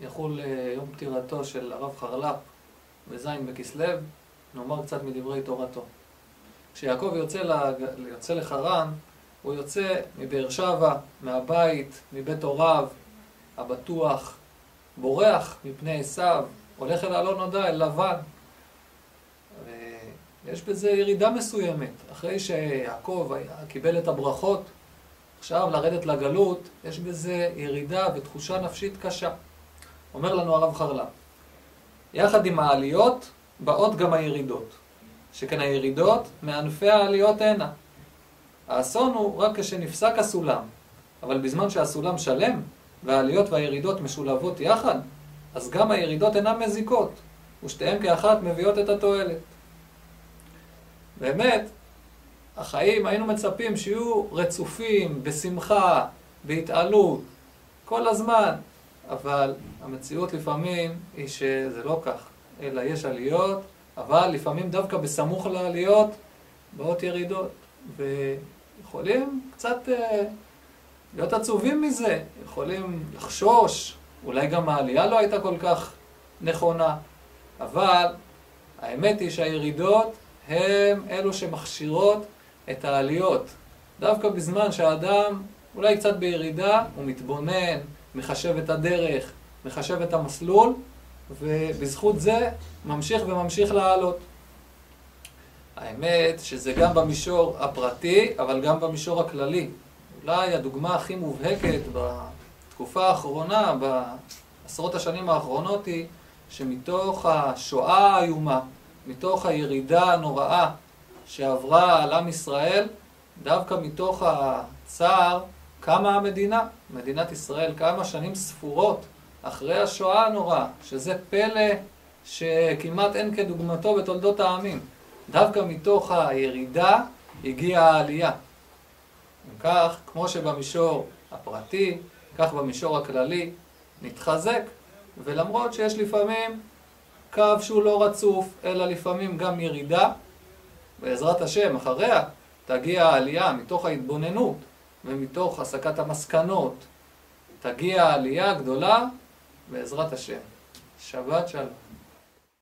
יחול אה, יום פטירתו של הרב חרל"פ בז' בכסלו, נאמר קצת מדברי תורתו. כשיעקב יוצא, לג... יוצא לחרן, הוא יוצא מבאר שבע, מהבית, מבית הוריו, הבטוח, בורח מפני עשיו, הולך אל הלא נודע, אל לבן. יש בזה ירידה מסוימת. אחרי שיעקב קיבל את הברכות, עכשיו לרדת לגלות, יש בזה ירידה ותחושה נפשית קשה. אומר לנו הרב חרלה, יחד עם העליות באות גם הירידות. שכן הירידות מענפי העליות הנה. האסון הוא רק כשנפסק הסולם, אבל בזמן שהסולם שלם והעליות והירידות משולבות יחד, אז גם הירידות אינן מזיקות, ושתיהן כאחת מביאות את התועלת. באמת, החיים היינו מצפים שיהיו רצופים, בשמחה, בהתעלות, כל הזמן, אבל המציאות לפעמים היא שזה לא כך, אלא יש עליות, אבל לפעמים דווקא בסמוך לעליות באות ירידות, ויכולים קצת אה, להיות עצובים מזה, יכולים לחשוש, אולי גם העלייה לא הייתה כל כך נכונה, אבל האמת היא שהירידות הם אלו שמכשירות את העליות. דווקא בזמן שהאדם אולי קצת בירידה, הוא מתבונן, מחשב את הדרך, מחשב את המסלול, ובזכות זה ממשיך וממשיך לעלות. האמת שזה גם במישור הפרטי, אבל גם במישור הכללי. אולי הדוגמה הכי מובהקת בתקופה האחרונה, בעשרות השנים האחרונות, היא שמתוך השואה האיומה, מתוך הירידה הנוראה שעברה על עם ישראל, דווקא מתוך הצער קמה המדינה, מדינת ישראל, כמה שנים ספורות אחרי השואה הנוראה, שזה פלא שכמעט אין כדוגמתו בתולדות העמים. דווקא מתוך הירידה הגיעה העלייה. אם כך, כמו שבמישור הפרטי, כך במישור הכללי, נתחזק, ולמרות שיש לפעמים קו שהוא לא רצוף, אלא לפעמים גם ירידה. בעזרת השם, אחריה תגיע העלייה מתוך ההתבוננות ומתוך הסקת המסקנות. תגיע העלייה הגדולה בעזרת השם. שבת שלום.